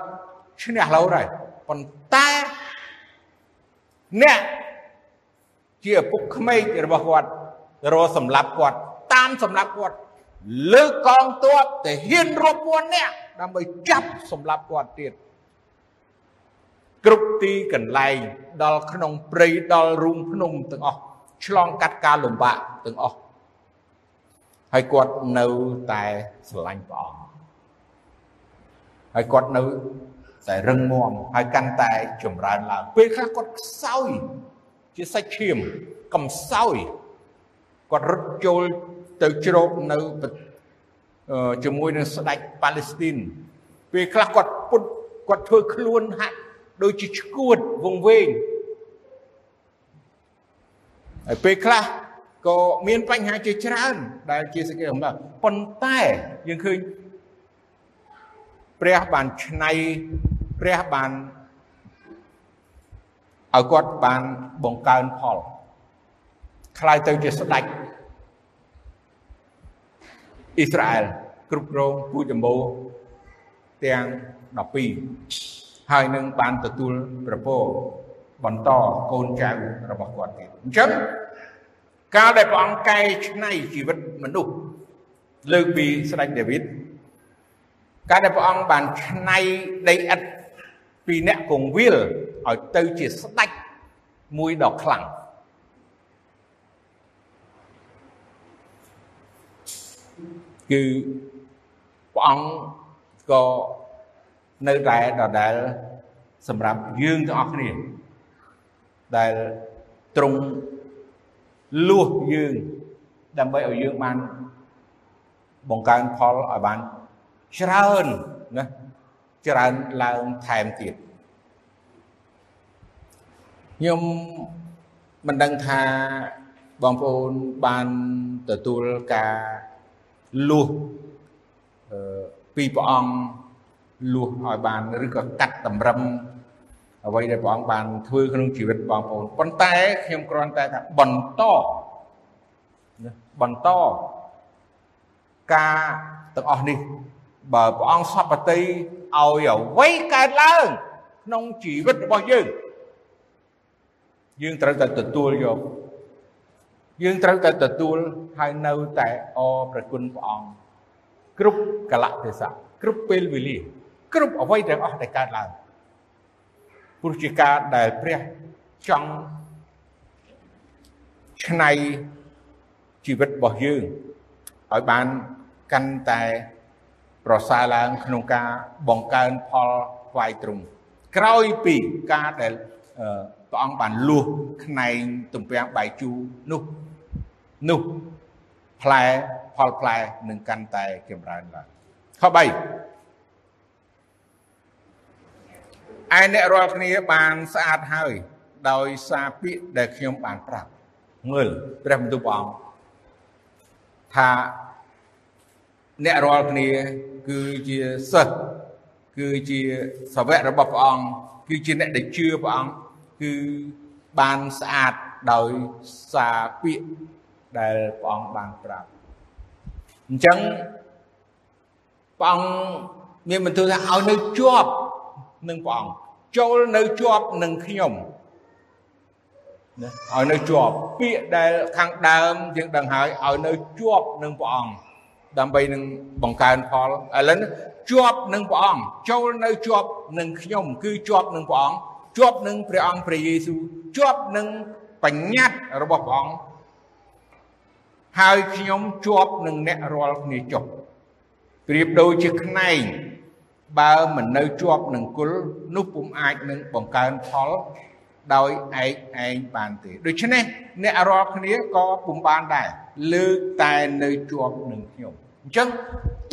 ឈ្នះលោហើយប៉ុន្តែអ្នក ជាឪពុកក្មេករបស់គាត់រកសម្លាប់គាត់ តាមសម្លាប់គាត់លើកកងទ័ពទៅហ៊ានរាប់ពាន់នាក់ដើម្បីចាប់សម្លាប់គាត់ទៀតគ្រប់ទីកន្លែង ដល់ក្នុងព្រៃដល់រូងភ្នំទាំងអស់ឆ្លងកាត់ការលំបាកទាំងអស់ហើយគាត់នៅតែស្រឡាញ់ព្រះអង្គហើយគាត់នៅតែរឹងមាំហើយកាន់តែចម្រើនឡើងពេលខ្លះគាត់ខ្សោយ ជាសាច់ឈាមកំសោយគាត់រត់ចូលទៅជ្រកនៅជាមួយនឹងស្ដេចប៉ាឡេស្ទីនពេលខ្លះគាត់ពុតគាត់ធ្វើខ្លួនហាក់ដូចជាឈួតវងវែងហើយពេលខ្លះក៏មានបញ្ហាជាច្រើន ដែលជាសេចក្តីអំណរប៉ុន្តែយើងឃើញព្រះបានឆ្នៃព្រះបាន ឲ្យគាត់បានបង្កើនផលខ្ល้ายទៅជាស្ដេចអ៊ីស្រាអែលគ្រប់គ្រងពូជម្បូរទាំង12ហើយនឹងបានទទួលប្រពោបន្តកូនចៅរបស់គាត់ទៀតអញ្ចឹងកាលដែលព្រះអង្គកែច្នៃជីវិតមនុស្សលើកពីស្ដេចដាវីតកាលដែលព្រះអង្គបានច្នៃដីឥដ្ឋ ពីអ្នកកងវិលឲ្យទៅជាស្ដេចមួយដ៏ខ្លាំងគឺព្រះអង្គក៏នៅតែដដែលសម្រាប់យើងទាំងអស់គ្នាដែលទ្រង់លួសយើងដើម្បីឲ្យយើងបានបង្កើនផលឲ្យបានច្រើនណា ច្រើនឡើងថែមទៀតខ្ញុំមិនដឹងថាបងប្អូនបានទទួលការលួសពីព្រះអង្គលួសឲ្យបានឬក៏កាត់តម្រឹមអ្វីដែលព្រះអង្គបានធ្វើក្នុងជីវិតបងប្អូនប៉ុន្តែខ្ញុំគ្រាន់តែថាបន្តបន្តការទាំងអស់នេះបើព្រះអង្គសពតិ ឲ្យអ្វីកើតឡើងក្នុងជីវិតរបស់យើងយើងត្រូវតែទទួលយកយើងត្រូវតែទទួលហើយនៅតែអរប្រគុណព្រះអង្គគ្រប់កលៈទេសៈគ្រប់ពេលវេលាគ្រប់អ្វីទាំងអស់ដែលកើតឡើងព្រោះជាការដែលព្រះចង់ឆ្នៃជីវិតរបស់យើងឲ្យបានកាន់តែ ប្រសើរឡើងក្នុងការបង្កើនផលថ្វាយទ្រង់ក្រោយពីការដែលព្រះអង្គបានលួសខ្នែងទំពាំងបាយជូរនោះនោះផ្លែផលផ្លែនឹងកាន់តែចម្រើនឡើងខ3ឯអ្នករាល់គ្នាបានស្អាតហើយ ដោយសារពាក្យដែលខ្ញុំបានប្រាប់មើលព្រះបន្ទូលព្រះអង្គថាអ្នករាល់គ្នា គឺជាសិស្សគឺជាសាវករបស់ព្រះអង្គគឺជាអ្នកដែលជឿព្រះអង្គគឺបានស្អាតដោយសារពាក្យដែលព្រះអង្គបានប្រាប់អញ្ចឹងព្រះអង្គមានបន្ទូលថាឲ្យនៅជាប់នឹងព្រះអង្គចូលនៅជាប់នឹងខ្ញុំណាឲ្យនៅជាប់ពាក្យដែលខាងដើមយើងដឹងហើយឲ្យនៅជាប់នឹងព្រះអង្គ ដើម្បីនឹងបង្កើនផលឥឡូវជាប់នឹងព្រះអង្គចូលនៅជាប់នឹងខ្ញុំគឺជាប់នឹងព្រះអង្គជាប់នឹងព្រះអង្គព្រះយេស៊ូវជាប់នឹងបញ្ញត្តិរបស់ព្រះអង្គហើយខ្ញុំជាប់នឹងអ្នករាល់គ្នាចុះប្រៀបដូចជាខ្នែងបើមិននៅជាប់នឹងគុលនោះពុំអាចនឹងបង្កើនផលដោយឯកឯងបានទេដូច្នេះអ្នករាល់គ្នាក៏ពុំបានដែរ លើកតែនៅជាប់នឹងខ្ញុំអញ្ចឹង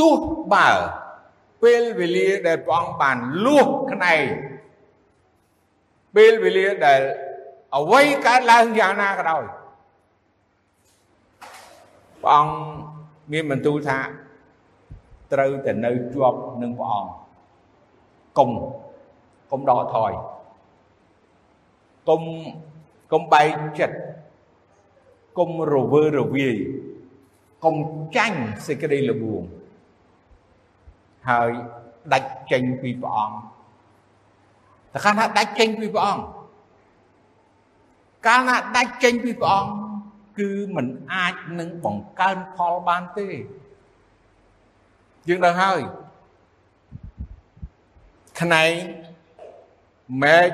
ទោះបើពេលវេលាដែលព្រះអង្គបានលួសក្នែងពេលវេលាដែលអ្វីកើតឡើងយ៉ាងណាក៏ដោយព្រះអង្គមានបន្ទូលថាត្រូវតែនៅជាប់នឹងព្រះអង្គកុំកុំដកថយកុំកុំបែកចិត្ត កុំរវើរវាយកុំចាញ់សេចក្តីល្បួងហើយដាច់ចេញពីព្រះអង្គតែកាលណាដាច់ចេញពីព្រះអង្គកាលណាដាច់ចេញពីព្រះអង្គគឺมันអាចនឹងបង្កើនផលបានទេយើងដឹងហើយខ្នែងមែក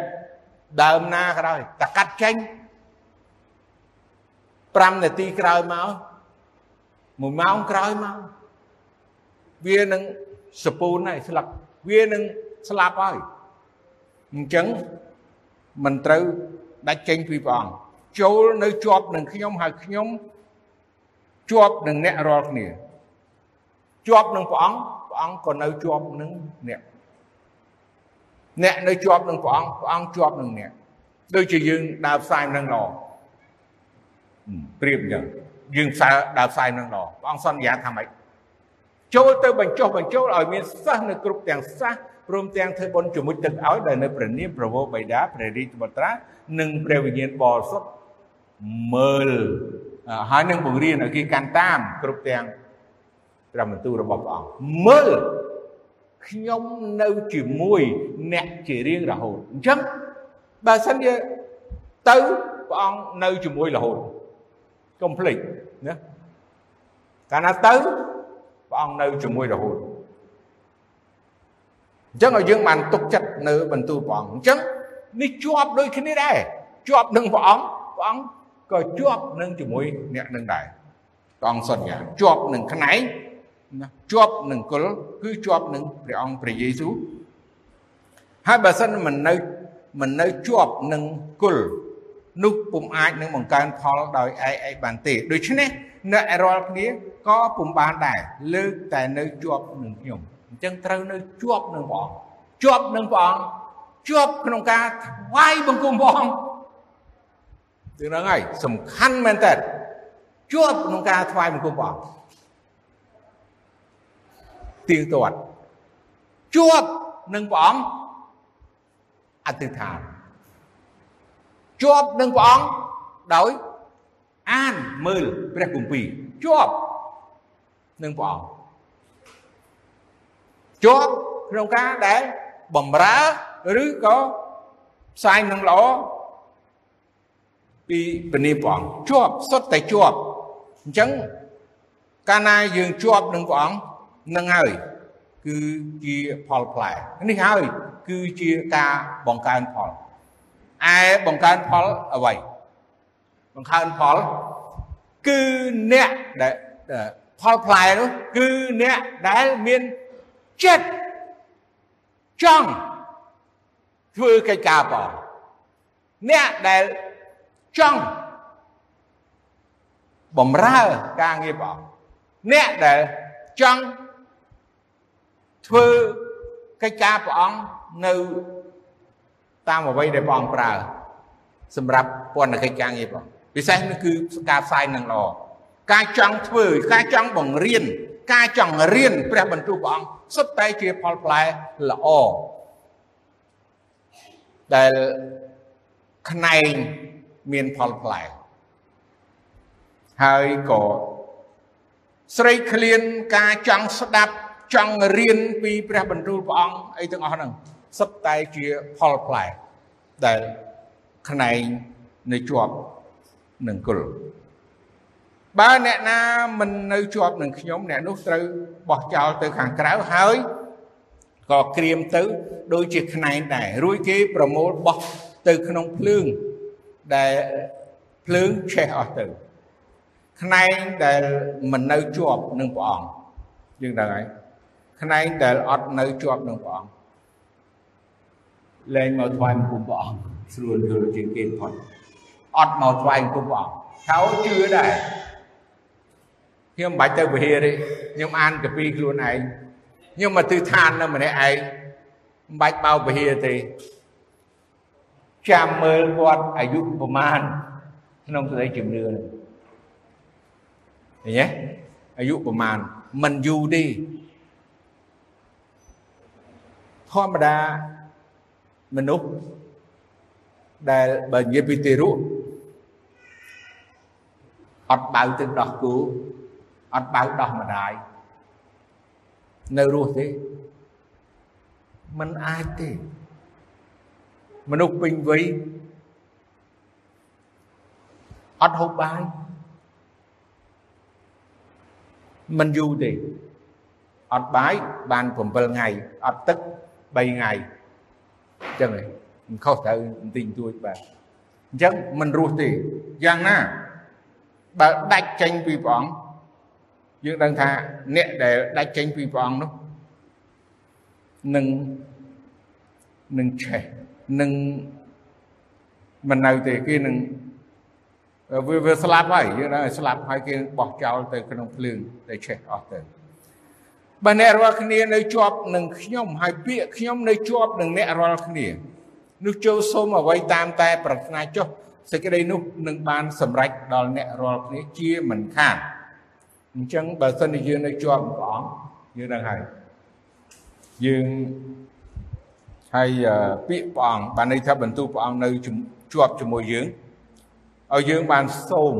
ដើមណាក៏ដោយតែកាត់ចេញ 5នាទីក្រោយមក1ម៉ោងក្រោយមកវានឹងសពូនហើយស្លាប់វានឹងស្លាប់ហើយអញ្ចឹងមិនត្រូវដាច់ចេញពីព្រះអង្គចូលនៅជាប់នឹងខ្ញុំហើយខ្ញុំជាប់នឹងអ្នករាល់គ្នាជាប់នឹងព្រះអង្គព្រះអង្គក៏នៅជាប់នឹងអ្នកអ្នកនៅជាប់នឹងព្រះអង្គព្រះអង្គជាប់នឹងអ្នកដូចជាយើងដើរផ្សាយនឹងឡ ប្រៀបអញ្ចឹងយើងផ្សាយដើរផ្សាយនឹងឡព្រះអង្គសន្យាថាម៉េចចូលទៅបញ្ចុះបញ្ចូលឲ្យមានសិស្សនៅគ្រប់ទាំងសាសព្រមទាំងធ្វើបុណ្យជាមួយទឹកឲ្យដែលនៅព្រះនាមប្រវោបិតាព្រះរាជបុត្រានិងព្រះវិញ្ញាណបរិសុទ្ធមើលហើយនឹងបង្រៀនឲ្យគេកាន់តាមគ្រប់ទាំងព្រះបន្ទូលរបស់ព្រះអង្គមើលខ្ញុំនៅជាមួយអ្នកជារៀងរហូតអញ្ចឹងបើសិនជាទៅព្រះអង្គនៅជាមួយរហូត កុំភ្លេចណាកាលណាទៅព្រះអង្គនៅជាមួយរហូតអញ្ចឹងឲ្យយើងបានទុកចិត្តនៅបន្ទូលព្រះអង្គអញ្ចឹងនេះជាប់ដូចគ្នាដែរជាប់នឹងព្រះអង្គព្រះអង្គក៏ជាប់នឹងជាមួយអ្នកនឹងដែរព្រះអង្គសន្យាជាប់នឹងខ្នែងណាជាប់នឹងគុលគឺជាប់នឹងព្រះអង្គព្រះយេស៊ូវហើយបើសិនមិននៅមិននៅជាប់នឹងគុល នោះពុំអាចនឹងបង្កើនផលដោយឯងឯងបានទេដូច្នេះអ្នករាល់គ្នាក៏ពុំបានដែរលើកតែនៅជាប់នឹងខ្ញុំអញ្ចឹងត្រូវនៅជាប់នឹងព្រះអង្គជាប់នឹងព្រះអង្គជាប់ក្នុងការថ្វាយបង្គំព្រះអង្គถึงហ្នឹងហើយសំខាន់មែនតើជាប់ក្នុងការថ្វាយបង្គំព្រះអង្គទៀងទាត់ជាប់នឹងព្រះអង្គអធិដ្ឋាន ជាប់នឹងព្រះអង្គដោយអានមើលព្រះគម្ពីរជាប់នឹងព្រះអង្គជាប់ក្នុងការដែលបំរើឬក៏ផ្សាយនឹងល្អពីពនីព្រះអង្គជាប់សុទ្ធតែជាប់អញ្ចឹងកាលណាយើងជាប់នឹងព្រះអង្គនឹងហើយគឺជាផលផ្លែនេះហើយគឺជាការបង្កើនផល ឯបង្កើនផលអ្វីបង្កើនផលគឺអ្នកដែលផលផ្លែនោះគឺអ្នកដែលមានចិត្តចង់ធ្វើកិច្ចការបងអ្នកដែលចង់បំរើការងារព្រះអង្គអ្នកដែលចង់ធ្វើកិច្ចការព្រះអង្គនៅ តាមអ្វីដែលព្រះអង្គប្រើសម្រាប់ពន្ធកិច្ចការងារព្រះអង្គពិសេសនោះគឺការផ្សាយនឹងល្អការចង់ធ្វើការចង់បង្រៀនការចង់រៀនព្រះបន្ទូលព្រះអង្គសុទ្ធតែជាផលផ្លែល្អដែលខ្នែងមានផលផ្លែហើយក៏ស្រេកឃ្លានការចង់ស្ដាប់ចង់រៀនពីព្រះបន្ទូលព្រះអង្គអីទាំងអស់ហ្នឹង សុទ្ធតែជាផលផ្លែដែលខ្នែងនៅជាប់នឹងគុលបើអ្នកណាមិននៅជាប់នឹងខ្ញុំអ្នកនោះត្រូវបោះចោលទៅខាងក្រៅហើយក៏ក្រៀមទៅដូចជាខ្នែងដែររួចគេប្រមូលបោះទៅក្នុងភ្លើងដែលភ្លើងឆេះអស់ទៅខ្នែងដែលមិននៅជាប់នឹងព្រះអង្គយើងដឹងហើយខ្នែងដែលអត់នៅជាប់នឹងព្រះអង្គ លែងមកថ្វាយបង្គំព្រះអង្គស្រួលយល់ជាងគេផុតអត់មកថ្វាយបង្គំព្រះអង្គហើយជឿដែរខ្ញុំមិនបាច់ទៅវិហារទេខ្ញុំអានកពីខ្លួនឯងខ្ញុំមកទិដ្ឋាននៅម្នាក់ឯងមិនបាច់បោវិហារទេចាំមើលគាត់អាយុប្រមាណក្នុងសេចក្តីជំនឿនេះឃើញទេអាយុប្រមាណមិនយូរទេធម្មតា មនុស្សដែលបើនិយាយពីទីរុអត់បើទឹកដោះគោអត់បើដោះម្ដាយនៅរស់ទេมันអាចទេមនុស្សពេញវ័យអត់ហូបបាយมันយូរទេអត់បាយបាន7ថ្ងៃអត់ទឹក3ថ្ងៃ អញ្ចឹងឯងមិនខុសត្រូវបន្តិចបន្តួចបាទអញ្ចឹងមិនរស់ទេយ៉ាងណាបើដាច់ចេញពីព្រះអង្គយើងដឹងថាអ្នកដែលដាច់ចេញពីព្រះអង្គនោះនឹងនឹងឆេះនឹងមិននៅទេគេនឹងវាវាស្លាប់ហើយយើងដឹងស្លាប់ហើយគេបោះចោលទៅក្នុងភ្លើងដែលឆេះអស់ទៅ បើអ្នករាល់គ្នានៅជាប់នឹងខ្ញុំហើយពាក្យខ្ញុំនៅជាប់នឹងអ្នករាល់គ្នានោះចូលសូមអ្វីតាមតែប្រាថ្នាចុះសេចក្តីនោះនឹងបានសម្រេចដល់អ្នករាល់គ្នាជាមិនខានអញ្ចឹងបើសិនជាយើងនៅជាប់ព្រះអង្គយើងនឹងហើយយើងហើយពាក្យព្រះអង្គបានន័យថាបន្ទូលព្រះអង្គនៅជាប់ជាមួយយើងឲ្យយើងបានសូម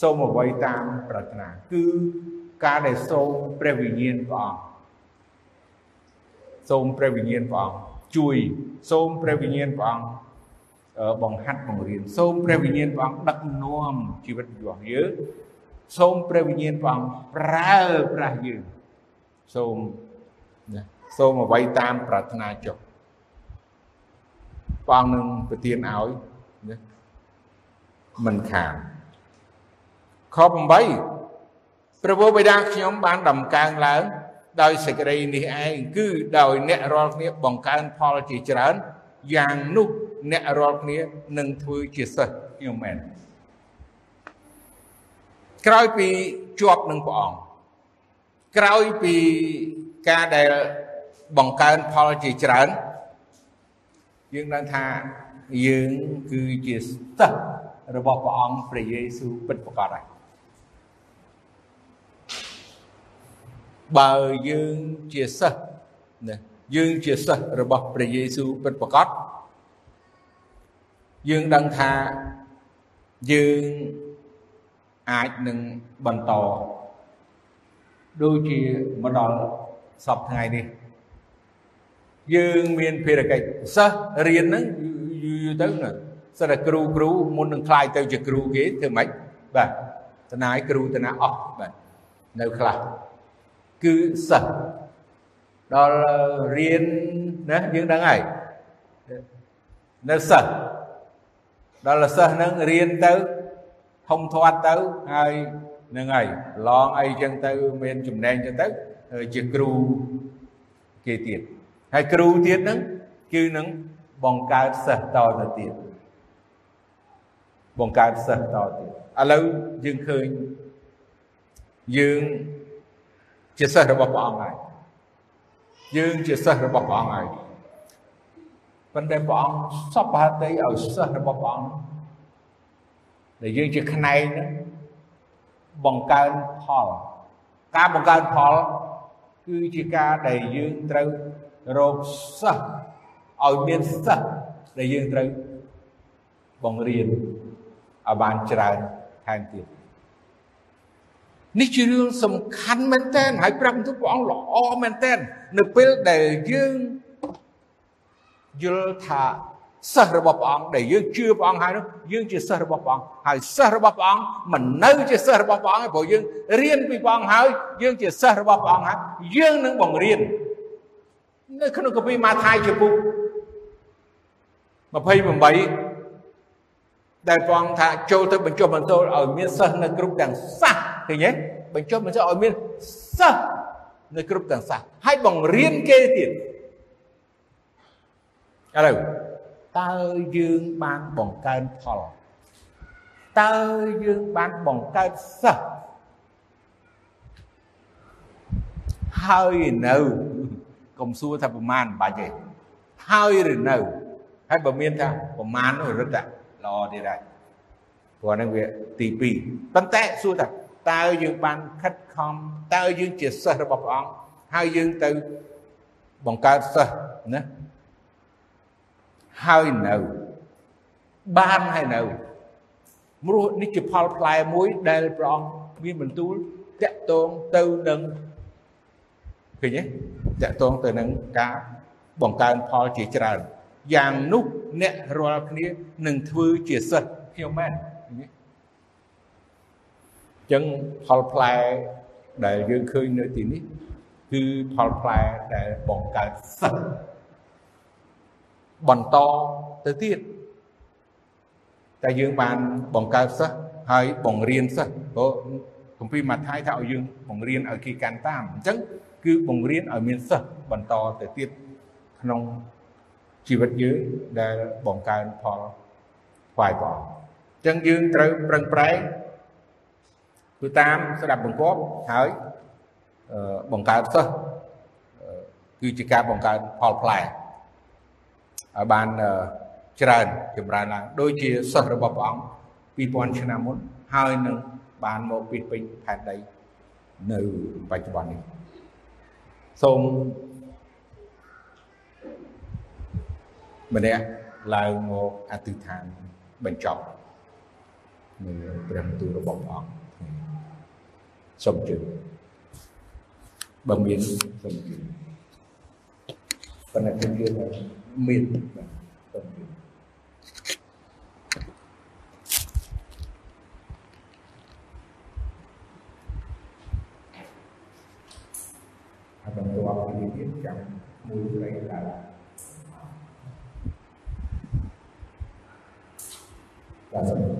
សូមអ្វីតាមប្រាថ្នាគឺ ការដែលសូមព្រះវិញ្ញាណព្រះអង្គសូមព្រះវិញ្ញាណព្រះអង្គជួយសូមព្រះវិញ្ញាណព្រះអង្គបង្ហាត់បង្រៀនសូមព្រះវិញ្ញាណព្រះអង្គដឹកនាំជីវិតរបស់យើងសូមព្រះវិញ្ញាណព្រះអង្គប្រើប្រាស់យើងសូមណាសូមអ្វីតាមប្រាថ្នាចុះព្រះអង្គនឹងប្រទានឲ្យណាមិនខានខ8 ព្រះបិតាខ្ញុំបានដំកើងឡើង ដោយសេចក្តីនេះឯងគឺដោយអ្នករាល់គ្នាបង្កើនផលជាច្រើនយ៉ាងនោះអ្នករាល់គ្នានឹងធ្វើជាសិស្សខ្ញុំមែនក្រោយពីជាប់នឹងព្រះអង្គក្រោយពីការដែលបង្កើនផលជាច្រើនយើងដឹងថាយើងគឺជាសិស្សរបស់ព្រះអង្គព្រះយេស៊ូវពិតប្រាកដហើយ បើយើងជាសិស្សណាយើងជាសិស្សរបស់ព្រះយេស៊ូវពិតប្រាកដយើងដឹងថាយើងអាចនឹងបន្តដូចជាមកដល់សពថ្ងៃនេះយើងមានភារកិច្ចសិស្សរៀនហ្នឹងយូរទៅណាសិស្សតែគ្រូគ្រូមុននឹងខ្លាយទៅជាគ្រូគេធ្វើម៉េចបាទតណាយគ្រូតណាអស់បាទនៅខ្លះ គឺសិស្សដល់រៀនណាយើងដឹងហើយនៅសិស្សដល់សិស្សនឹងរៀនទៅធំធាត់ទៅហើយនឹងហើយឡងអីចឹងទៅមានចំណេញចឹងទៅជាគ្រូគេទៀតហើយគ្រូទៀតហ្នឹងគឺនឹងបង្កើតសិស្សតទៅទៀតបង្កើតសិស្សតទៀតឥឡូវយើងឃើញយើង ជាសិស្សរបស់ព្រះអង្គហើយយើងជាសិស្សរបស់ព្រះអង្គហើយប៉ុន្តែព្រះអង្គសពហតិឲ្យសិស្សរបស់ព្រះអង្គដែលយើងជាផ្នែកហ្នឹងបង្កើនផលការបង្កើនផលគឺជាការដែលយើងត្រូវរកសិស្សឲ្យមានសិស្សដែលយើងត្រូវបង្រៀនឲ្យបានច្រើនថែមទៀត នេះជារឿងសំខាន់មែនតើហើយប្រាប់ទៅព្រះអង្គល្អមែនតើនៅពេលដែលយើងយល់ថាសិស្សរបស់ព្រះអង្គដែលយើងជឿព្រះអង្គហើយនោះយើងជាសិស្សរបស់ព្រះអង្គហើយសិស្សរបស់ព្រះអង្គមិននៅជាសិស្សរបស់ព្រះអង្គទេព្រោះយើងរៀនពីព្រះអង្គហើយយើងជាសិស្សរបស់ព្រះអង្គហើយយើងនឹងបង្រៀននៅក្នុងកាពីម៉ាថាយជាពុក28 ដែលព្រះអង្គថាចូលទៅបញ្ចុះបន្ទោលឲ្យមានសិស្សនៅគ្រប់ទាំងសាសឃើញទេបញ្ចុះបញ្ចុះឲ្យមានសិស្សនៅគ្រប់ទាំងសាសហើយបង្រៀនគេទៀតឥឡូវតើយើងបានបង្កើនផលតើយើងបានបង្កើតសិស្សហើយនៅកុំសួរថាប្រមាណបាច់ទេហើយឬនៅហើយបើមានថាប្រមាណនោះរត់តែ ល្អទៀតហើយព្រោះហ្នឹងវាទី2ប៉ុន្តែសួរថាតើយើងបានខិតខំតើយើងជាសិស្សរបស់ព្រះអង្គហើយយើងទៅបង្កើតសិស្សណាហើយនៅបានហើយនៅព្រោះនេះជាផលផ្លែមួយដែលព្រះអង្គមានបន្ទូលតាក់ទងទៅនឹងឃើញទេតាក់ទងទៅនឹងការបង្កើនផលជាច្រើន យ៉ាងនោះអ្នករាល់គ្នានឹងធ្វើជាសិទ្ធខ្ញុំមែនអញ្ចឹងផលផ្លែដែលយើងឃើញនៅទីនេះ គឺផលផ្លែដែលបង្កើតសិទ្ធបន្តទៅទៀតតែយើងបានបង្កើតសិស្សហើយបង្រៀនសិស្សព្រោះគម្ពីរម៉ាថាយថាឲ្យយើងបង្រៀនឲ្យគេកាន់តាមអញ្ចឹងគឺបង្រៀនឲ្យមានសិស្សបន្តទៅទៀតក្នុង ជីវិតយើងដែលបង្កើនផលថ្វាយព្រះអញ្ចឹងយើងត្រូវប្រឹងប្រែងគឺតាមស្ដាប់បង្គាប់ហើយបង្កើតសិស្សគឺជាការបង្កើតផលផ្លែឲ្យបានច្រើនចម្រើនឡើងដូចជាសិស្សរបស់ព្រះអង្គ2000ឆ្នាំមុនហើយនឹងបានមកពីពេញផែនដីនៅបច្ចុប្បន្ននេះសូម ម្នាក់ឡើងមកអធិដ្ឋានបញ្ចប់នៅព្រះបន្ទូលរបស់ព្រះអង្គសូមជឿបើមានសូមជឿប៉ុន្តែខ្ញុំជឿថាមានបាទសូមជឿហើយបន្ទាប់ពីទៀតចាំមួយស្រីឡើង That's it.